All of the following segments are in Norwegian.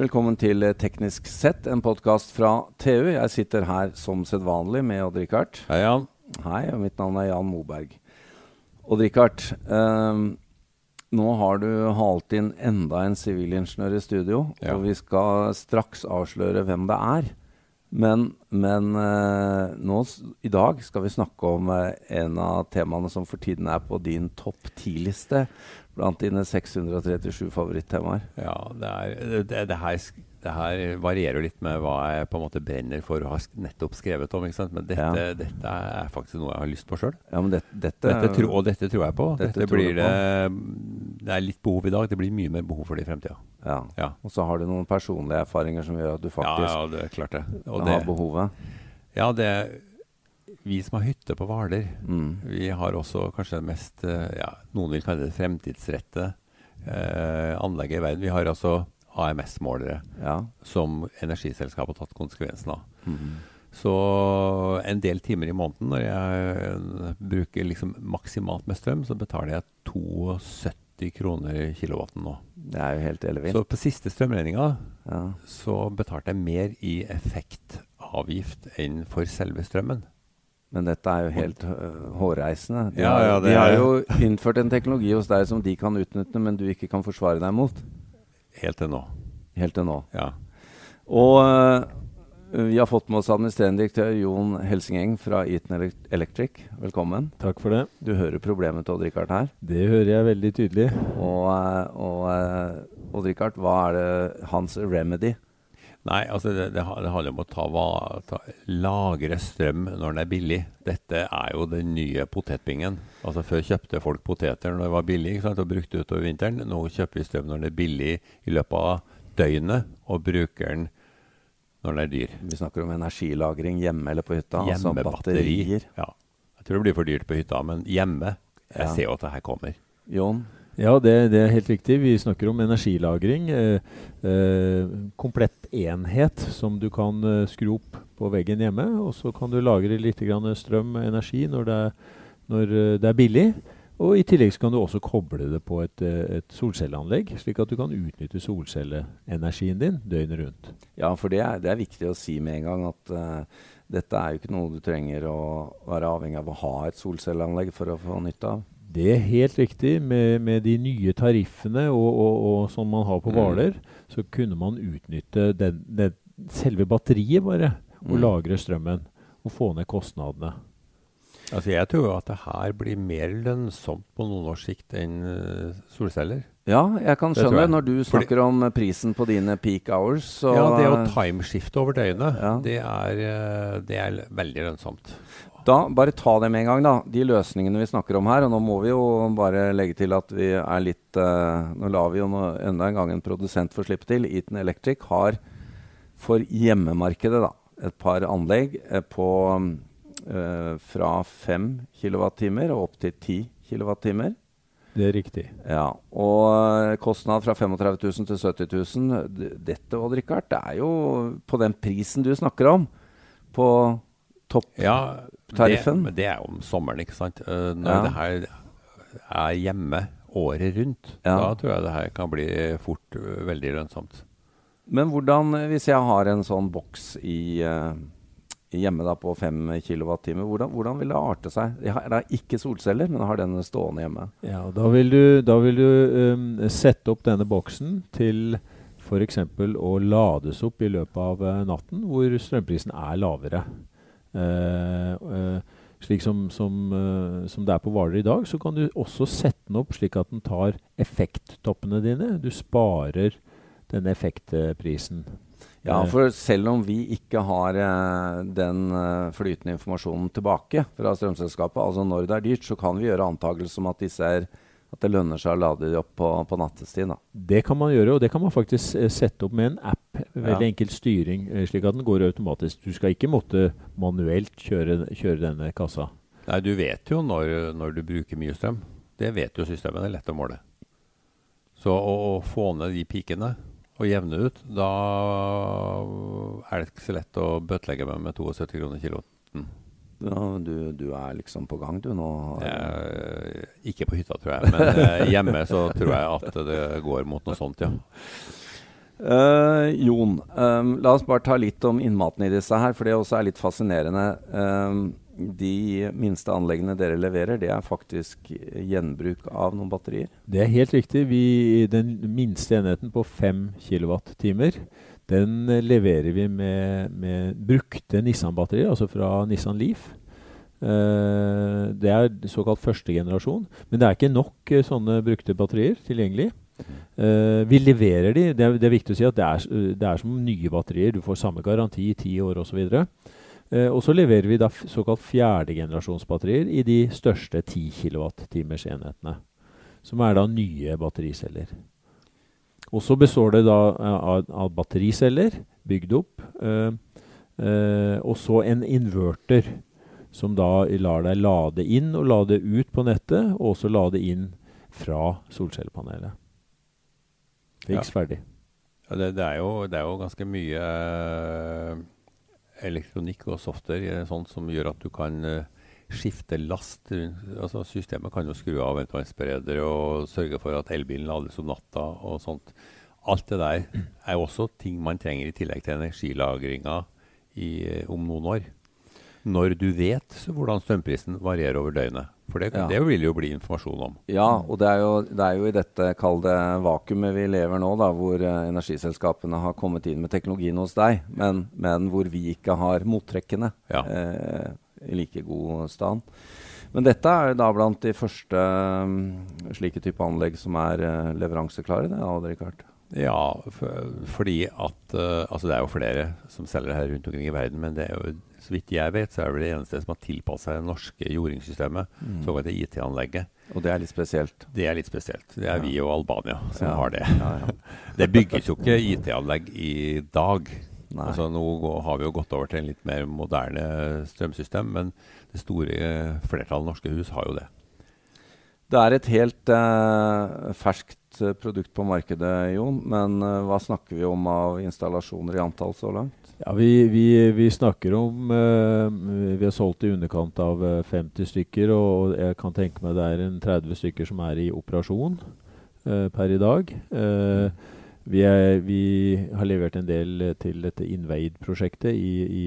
Velkommen til Teknisk sett, en podkast fra TU. Jeg sitter her som sedvanlig med Odd-Rikard. Hei, Jan. Hei, og mitt navn er Jan Moberg. Odd-Rikard, eh, nå har du halt inn enda en sivilingeniør i studio, Ja. og vi skal straks avsløre hvem det er. Men, men eh, nå, i dag skal vi snakke om eh, en av temaene som for tiden er på din topp 10-liste blant dine 637 favorittemaer. Ja, det, er, det, det, her, det her varierer jo litt med hva jeg på en måte brenner for og har nettopp skrevet om. Men dette, Ja. dette er faktisk noe jeg har lyst på sjøl. Ja, det, dette, Dette tro, og dette tror jeg på. Dette Dette, blir det, det er litt behov i dag. Det blir mye mer behov for det i fremtida. ja. Ja. Og så har du noen personlige erfaringer som gjør at du faktisk ja, det er klart det. Og har det, behovet. ja, det er Vi som har hytte på Hvaler, Mm. vi har også kanskje det mest eh, ja, Noen vil kalle det fremtidsrette eh, anlegget i verden. Vi har altså AMS-målere Ja. som energiselskapet har tatt konsekvensen av. Mm. Så en del timer i måneden når jeg bruker liksom maksimalt med strøm, så betaler jeg 72 kroner kilowatten nå. Det er jo helt ellevilt. Så på siste strømregninga Ja. så betalte jeg mer i effektavgift enn for selve strømmen. Men dette er jo helt øh, hårreisende. De, Ja, ja, det de har jo innført en teknologi hos deg som de kan utnytte, men du ikke kan forsvare deg mot. Helt til nå. Helt til nå. Ja. Og øh, vi har fått med oss administrerende direktør Jon Helsingeng fra Eaton Electric. Velkommen. Takk for det. Du hører problemet til Odd-Rikard her. Det hører jeg veldig tydelig. Og, øh, og øh, Odd-Rikard, hva er det hans remedy? Nei, altså det, det, det handler om å ta, va- ta, lagre strøm når den er billig. Dette er jo den nye potetbingen. Altså Før kjøpte folk poteter når det var billig ikke sant, og brukte utover vinteren. Nå kjøper vi strøm når den er billig i løpet av døgnet, og bruker den når den er dyr. Vi snakker om energilagring hjemme eller på hytta. altså Hjemmebatteri. batterier. Ja. Jeg tror det blir for dyrt på hytta, men hjemme Jeg Ja. ser jo at det her kommer. Jon? Ja, det, det er helt riktig. Vi snakker om energilagring. Eh, eh, komplett enhet som du kan eh, skru opp på veggen hjemme. Og så kan du lagre litt grann strøm og energi når det, er, når eh, det er billig. Og i tillegg kan du også koble det på et, eh, et solcelleanlegg, slik at du kan utnytte solcelleenergien din døgnet rundt. Ja, for det er, det er viktig å si med en gang at uh, dette er jo ikke noe du trenger å være avhengig av å ha et solcelleanlegg for å få nytte av. Det er helt riktig. Med, med de nye tariffene og, og, og som man har på Mm. Så kunne man utnytte den, den, selve batteriet bare, og Mm. lagre strømmen. Og få ned kostnadene. Altså Jeg tror jo at det her blir mer lønnsomt på noen års sikt enn eh, solceller. Ja, jeg kan skjønne jeg. når du snakker om eh, prisen på dine peak hours. Så ja, det å timeskifte over døgnet, Ja. det, er, eh, det er veldig lønnsomt. da bare ta det med en gang, da. De løsningene vi snakker om her. Og nå må vi jo bare legge til at vi er litt uh, Nå lar vi jo nå, enda en gang en produsent få slippe til. Eaton Electric har for hjemmemarkedet da, et par anlegg eh, på eh, fra 5 kWt og opp til 10 kWt. Det er riktig. Ja, og eh, kostnad fra 35 000 til 70 000. Dette, Odd Rikard, det er jo på den prisen du snakker om. På topptariffen. Ja, Det, det er om sommeren, ikke sant. Eh, når Ja. det her er hjemme året rundt, Ja. da tror jeg det her kan bli fort eh, veldig lønnsomt. Men hvordan, eh, hvis jeg har en sånn boks i, eh, hjemme da på 5 kWt, hvordan, hvordan vil det arte seg? Jeg har da ikke solceller, men jeg har den stående hjemme. Ja, da vil du, da vil du um, sette opp denne boksen til f.eks. å lades opp i løpet av eh, natten, hvor strømprisen er lavere. Uh, uh, slik som, som, som det er på Hvaler i dag, så kan du også sette den opp slik at den tar effekttoppene dine. Du sparer denne effektprisen. Ja, Eh, for selv om vi ikke har eh, den eh, flytende informasjonen tilbake fra strømselskapet, altså når det er dyrt, så kan vi gjøre antakelser om at, disse er, at det lønner seg å lade de opp på, på nattestid. Da. Det kan man gjøre, og det kan man faktisk eh, sette opp med en app. Veldig Ja. enkel styring, slik at den går automatisk. Du skal ikke måtte manuelt kjøre, kjøre denne kassa. Nei, du vet jo når, når du bruker mye strøm. Det vet jo systemet. Det er lett å måle. Så å, å få ned de pikene og jevne ut, da er det ikke så lett å bøtelegge meg med 72 kroner kiloen. Ja, du, du er liksom på gang, du nå. Jeg, ikke på hytta, tror jeg. Men eh, hjemme så tror jeg at det går mot noe sånt, ja. Uh, Jon, um, la oss bare ta litt om innmaten i disse her, for det også er litt fascinerende. Um, de minste anleggene dere leverer, det er faktisk gjenbruk av noen batterier? Det er helt riktig. Vi, den minste enheten på 5 kWt, den leverer vi med, med brukte Nissan-batterier, altså fra Nissan Leaf. Uh, det er såkalt første generasjon. Men det er ikke nok uh, sånne brukte batterier tilgjengelig. Uh, vi leverer de. Det er, det er, viktig å si at det er, det er, som nye batterier. Du får samme garanti i ti år osv. Og, uh, og så leverer vi da såkalt fjerdegenerasjonsbatterier i de største 10 kWt-enhetene. Som er da nye battericeller. Og så består det da av, av battericeller bygd opp, uh, og så en inverter som da lar deg lade inn og lade ut på nettet, og også lade inn fra solcellepanelet. Fiks ja. ferdig. Ja, det, det, er jo, det, er jo, ganske mye uh, elektronikk og software sånn som gjør at du kan uh, skifte last. Altså, systemet kan jo skru av ventvannsbereder og sørge for at elbilen lades om natta og sånt. Alt det der er jo også ting man trenger i tillegg til energilagringa uh, om noen år. Når du vet hvordan strømprisen varierer over døgnet. For det, ja. det, vil jo bli informasjon om. Ja, og det er jo, det er jo i dette kalde vakuumet vi lever nå, da, hvor uh, energiselskapene har kommet inn med teknologien hos deg, men, men hvor vi ikke har mottrekkene ja. uh, i like god stand. Men dette er da blant de første um, slike type anlegg som er uh, leveranseklare? det, Rikard? Ja, for, fordi at Altså, det er jo flere som selger her rundt omkring i verden, men det er jo så vidt jeg vet, så er det det eneste som har tilpasset seg det norske jordingssystemet, mm. såkalte IT-anlegget. Og det er litt spesielt? Det er litt spesielt. Det er ja. vi og Albania som ja. har det. Ja, det bygges jo ikke IT-anlegg i dag. Altså, nå har vi jo gått over til en litt mer moderne strømsystem, men det store flertallet norske hus har jo det. Det er et helt eh, ferskt uh, produkt på markedet, Jon. Men uh, hva snakker vi om av installasjoner i antall så langt? Ja, vi, vi, vi, snakker om uh, Vi har solgt i underkant av 50 eh, stykker, og jeg kan tenke meg det er en 30 stykker som er i operasjon uh, per i dag. Uh, vi, er, vi, har levert en del til dette Inveid-prosjektet i, i,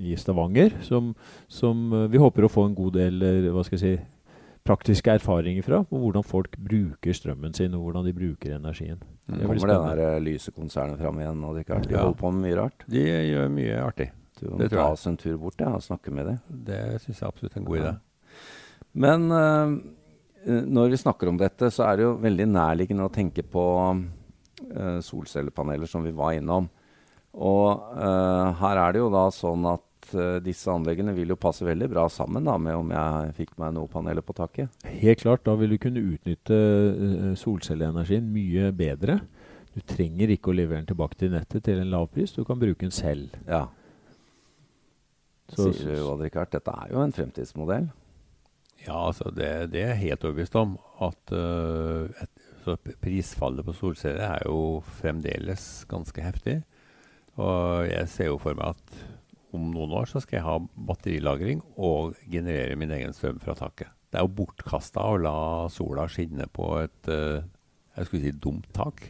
i, Stavanger, som, som, vi håper å få en god del hva skal jeg si, praktiske erfaringer fra på hvordan folk bruker strømmen sin, og hvordan de bruker energien. Det kommer det der lyse lysekonsernet fram igjen? og De, de ja. holder på med mye rart? De gjør mye artig. Du må ta oss en tur bort ja, og snakke med dem. Det syns jeg absolutt er en god idé. Men uh, når vi snakker om dette, så er det jo veldig nærliggende å tenke på uh, solcellepaneler, som vi var innom. Og her er det jo da sånn at uh, disse anleggene vil jo passe veldig bra sammen da, med om jeg fikk meg noe paneler på taket. Helt klart. Da vil du kunne utnytte uh, solcelleenergien mye bedre. Du trenger ikke å levere den tilbake til nettet til en lav pris. Du kan bruke den selv. Ja. Så, Sier du, Odd Rikard, dette er jo en fremtidsmodell? Ja, altså det, det er helt overbevist om. At uh, et, prisfallet på solceller er jo fremdeles ganske heftig. Og jeg ser jo for meg at om noen år så skal jeg ha batterilagring og generere min egen strøm fra taket. Det er jo bortkasta å la sola skinne på et uh, jeg skulle si dumt tak.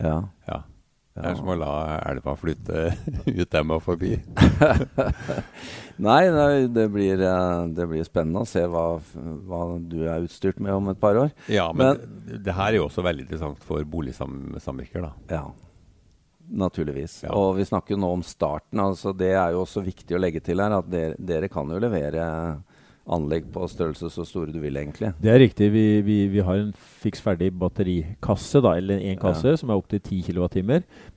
Ja. ja. Det er som å la elva flytte ut dem og forbi. nei, nei det, blir, eh, det, blir, spennende å se hva, hva, du er utstyrt med om et par år. Ja, men, men det her er jo også veldig interessant for boligsamvirker. da. Ja. Naturligvis. Ja. Og vi snakker jo nå om starten. altså Det er jo også viktig å legge til her at dere, dere kan jo levere anlegg på størrelse så store du vil, egentlig. Det er riktig. Vi, vi, vi har en fiks ferdig batterikasse, da, eller en kasse, ja. som er opptil 10 kWt.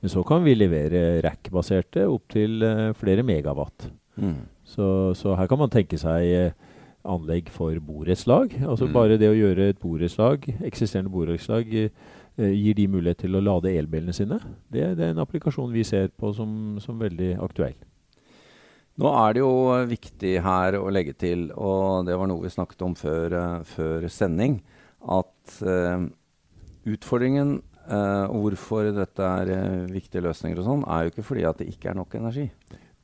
Men så kan vi levere rack-baserte opptil uh, flere megawatt. Mm. Så, så, her kan man tenke seg uh, anlegg for borettslag. Altså mm. bare det å gjøre et borettslag, eksisterende borettslag uh, Eh, gir de mulighet til å lade elbilene sine. Det, det, er en applikasjon vi ser på som, som, veldig aktuell. Nå er det jo viktig her å legge til, og det var noe vi snakket om før, uh, før sending, at uh, utfordringen uh, og hvorfor dette er viktige løsninger og sånn, er jo ikke fordi at det ikke er nok energi.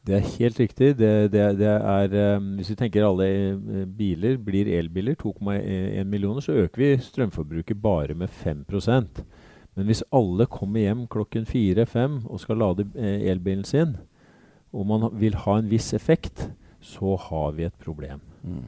Det er helt riktig. Det, det, det er, um, hvis vi tenker alle uh, biler blir elbiler, 2,1 millioner, så øker vi strømforbruket bare med 5% Men hvis alle kommer hjem klokken fire-fem og skal lade eh, elbilen sin, og man vil ha en viss effekt, så har vi et problem. Mm.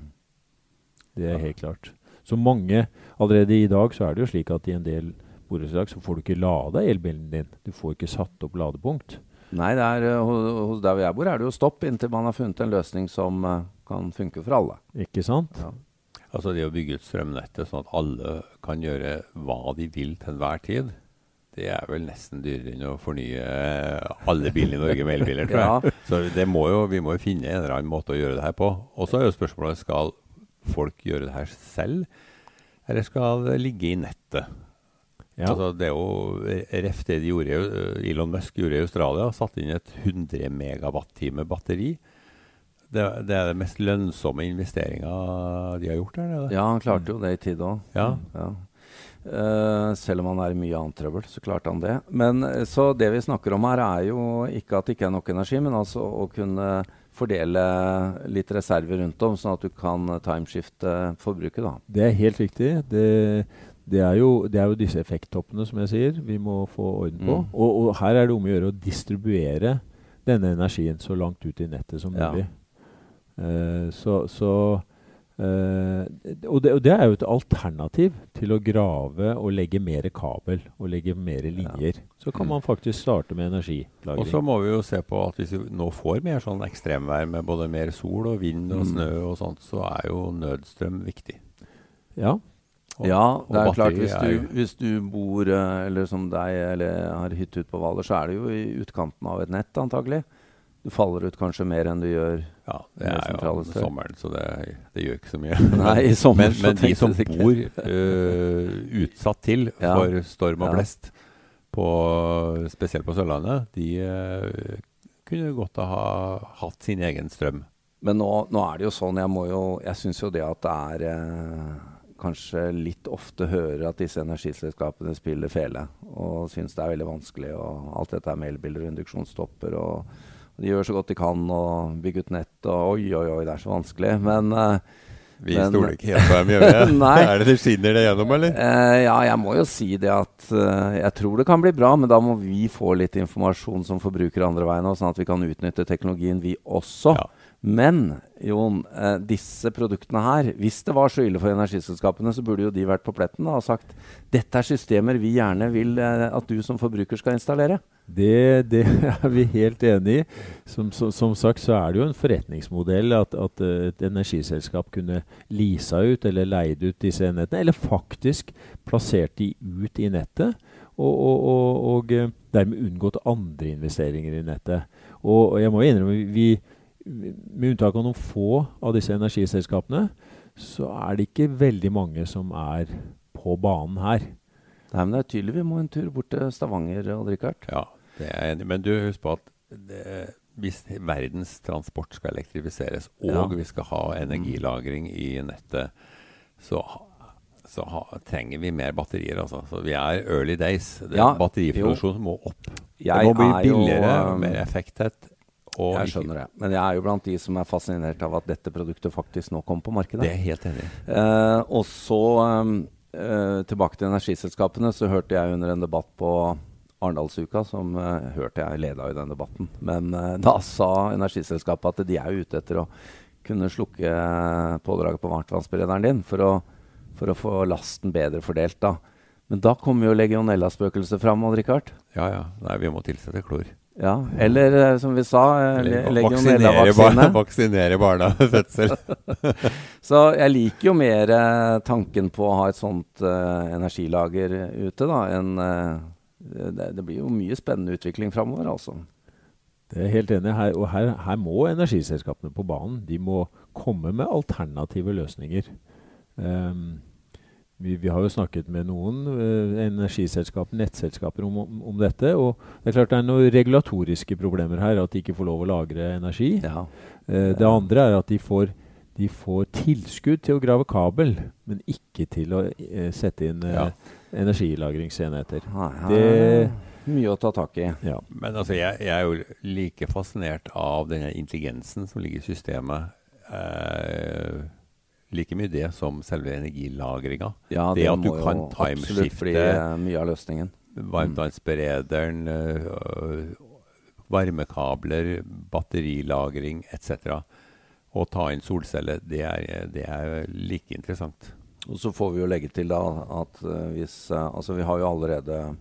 Det er Ja. helt klart. Så mange Allerede i dag så er det jo slik at i en del borettslag så får du ikke lada elbilen din. Du får ikke satt opp ladepunkt. Nei, det er, eh, hos der hvor jeg bor, er det jo stopp inntil man har funnet en løsning som eh, kan funke for alle. Ikke sant? Ja. Altså det å bygge ut strømnettet sånn at alle kan gjøre hva de vil til enhver tid, det er vel nesten dyrere enn å fornye alle bilene i Norge med elbiler, tror jeg. Ja. Så det må jo, vi må jo finne en eller annen måte å gjøre det her på. Og så er jo spørsmålet skal folk gjøre det her selv, eller skal det ligge i nettet? Ja. Altså, det er jo ref det de gjorde, Elon Musk gjorde i Australia. Satte inn et 100 megawatt-time batteri. Det, det er det mest lønnsomme investeringa de har gjort der. Ja, han klarte jo det i tide òg. Ja. Eh, selv om han er i mye annet trøbbel, så klarte han det. Men eh, Så det vi snakker om her, er jo ikke at det ikke er nok energi, men altså å kunne fordele litt reserver rundt om, sånn at du kan eh, timeskifte forbruket. da. Det er helt riktig. Det, det, er jo, det er jo disse effekttoppene som jeg sier vi må få orden på. Mm. Og, og her er det om å gjøre å distribuere denne energien så langt ut i nettet som Ja. mulig. Eh, så så uh, og, det, og det er jo et alternativ til å grave og legge mer kabel og legge mer linjer. Så kan Mm. man faktisk starte med Og så må vi jo se på at hvis vi nå får mer sånn ekstremvær med både mer sol og vind og Mm. snø og sånt, så er jo nødstrøm viktig. Ja, Og- ja, det er klart hvis du, hvis du bor eh, eller som deg eller har hytte ute på Hvaler, så er det jo i utkanten av et nett antagelig. Du faller ut kanskje mer enn du gjør Ja, det er jo sentrale sommeren, så det, det gjør ikke så mye. Nei, i sommer men, men de som bor uh, utsatt til Ja. for storm og blest, på, spesielt på Sørlandet, de uh, kunne godt ha hatt sin egen strøm. Men nå, nå er det jo sånn, jeg må jo Jeg syns jo det at det er eh, kanskje litt ofte hører at disse energiselskapene spiller fele. Og syns det er veldig vanskelig og alt dette med elbiler og induksjonstopper og De gjør så godt de kan og bygger ut nett og oi, oi, oi, det er så vanskelig. Men uh, Vi Men- stoler ikke helt på dem, gjør vi? Er det det skinner det gjennom, eller? Uh, ja, jeg må jo si det at uh, jeg tror det kan bli bra, men da må vi få litt informasjon som forbrukere andre veien, òg, sånn at vi kan utnytte teknologien vi også. Ja. Men Jon, eh, disse produktene her, hvis det var så ille for energiselskapene, så burde jo de vært på pletten da, og sagt dette er systemer vi gjerne vil eh, at du som forbruker skal installere. Det, det er vi helt enig i. Som, som, som sagt så er det jo en forretningsmodell at, at eh, et energiselskap kunne leasa ut eller leid ut disse enhetene, eller faktisk plassert de ut i nettet, og, og, og, og dermed unngått andre investeringer i nettet. Og jeg må innrømme, vi, med unntak av noen få av disse energiselskapene, så er det ikke veldig mange som er på banen her. Nei, men det er tydelig vi må en tur bort til Stavanger, Odd-Rikard. Ja, det er jeg enig. Men du, husk på at det, hvis verdens transport skal elektrifiseres, og Ja. vi skal ha energilagring i nettet, så, så ha, trenger vi mer batterier. Altså. Så vi er early days. Det, Ja, batteriproduksjonen må opp. Jeg det må bli er jo, billigere, um, mer effekttett. Jeg skjønner det. Men jeg er jo blant de som er fascinert av at dette produktet faktisk nå kommer på markedet. Det er helt enig. Eh, og så um, eh, tilbake til energiselskapene, så hørte jeg under en debatt på Arendalsuka, som eh, hørte jeg leda i den debatten. Men eh, da sa energiselskapet at de er ute etter å kunne slukke eh, pådraget på varmtvannsberederen din for å, for å få lasten bedre fordelt. da. Men da kommer jo legionellaspøkelset fram, Odd Ja, ja. Nei, vi må tilsette klor. Ja. Eller eh, som vi sa, eh, vaksinere, barna, legionella-vaksine. vaksinere barna ved fødsel. Så jeg liker jo mer eh, tanken på å ha et sånt uh, energilager ute, da, enn uh, det, det blir jo mye spennende utvikling framover, altså. Det er helt enig. Her, og her, her må energiselskapene på banen. De må komme med alternative løsninger. Ehm, vi, vi har jo snakket med noen eh, energiselskaper, nettselskaper, om, om, om dette. Og det er klart det er noen regulatoriske problemer her. At de ikke får lov å lagre energi. Ja. Eh, det andre er at de får, de får tilskudd til å grave kabel, men ikke til å eh, sette inn eh, Ja. energilagringsenheter. Det- er mye å ta tak i. Ja. Men altså, jeg, jeg er jo like fascinert av denne intelligensen som ligger i systemet. Eh, like mye det som selve energilagringa. Ja, Det at du kan timeskifte- eh, mye av løsningen. varmtvannsberederen, øh, varmekabler, batterilagring etc. Å ta inn solceller, det det er like interessant. Og så får vi jo legge til da at uh, hvis Altså vi har jo allerede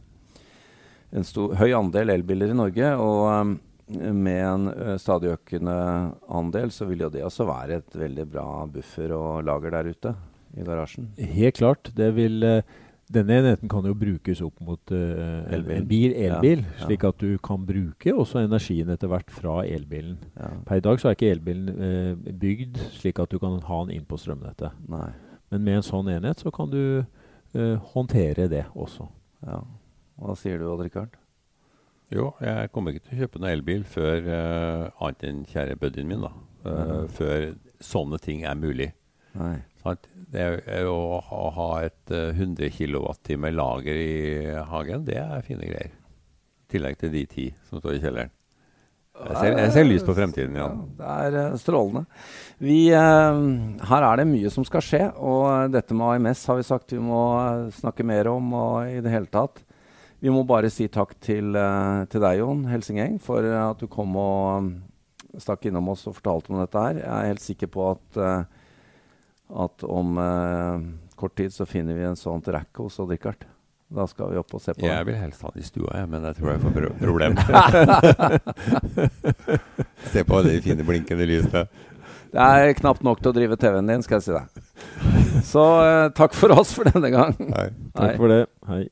en stor, høy andel elbiler i Norge. Og med en uh, stadig økende andel så vil jo det også være et veldig bra buffer og lager der ute i garasjen. Helt klart. Det vil denne enheten kan jo brukes opp mot uh, elbil, bil, elbil ja, ja. slik at du kan bruke også energien etter hvert fra elbilen. Ja. Per i dag så er ikke elbilen uh, bygd slik at du kan ha den inn på strømnettet. Nei. Men med en sånn enhet så kan du uh, håndtere det også. Ja. Hva sier du Odd Rikard? Jo, jeg kommer ikke til å kjøpe noen elbil før annet enn kjære buddyen min. da. Før sånne ting er mulig. Nei. Det er å ha, ha et uh, 100 kWt lager i hagen, det er fine greier. I tillegg til de ti som står i kjelleren. Jeg ser, jeg ser lys på fremtiden, ja. Det er uh, strålende. Vi, uh, her er det mye som skal skje, og dette med AMS har vi sagt vi må snakke mer om. og i det hele tatt. Vi må bare si takk til, til deg, Jon Helsingeng, for at du kom og stakk innom oss og fortalte om dette her. Jeg er helt sikker på at at om eh, kort tid så finner vi en sånt rack hos Odd Rikard. Da skal vi opp og se på Jeg vil helst ha den i stua, jeg, men jeg tror jeg får pro problem. se på de fine blinkende lysene. Det er knapt nok til å drive TV-en din, skal jeg si deg. Så uh, takk for oss for denne gang. Hei. Takk for det. Hei.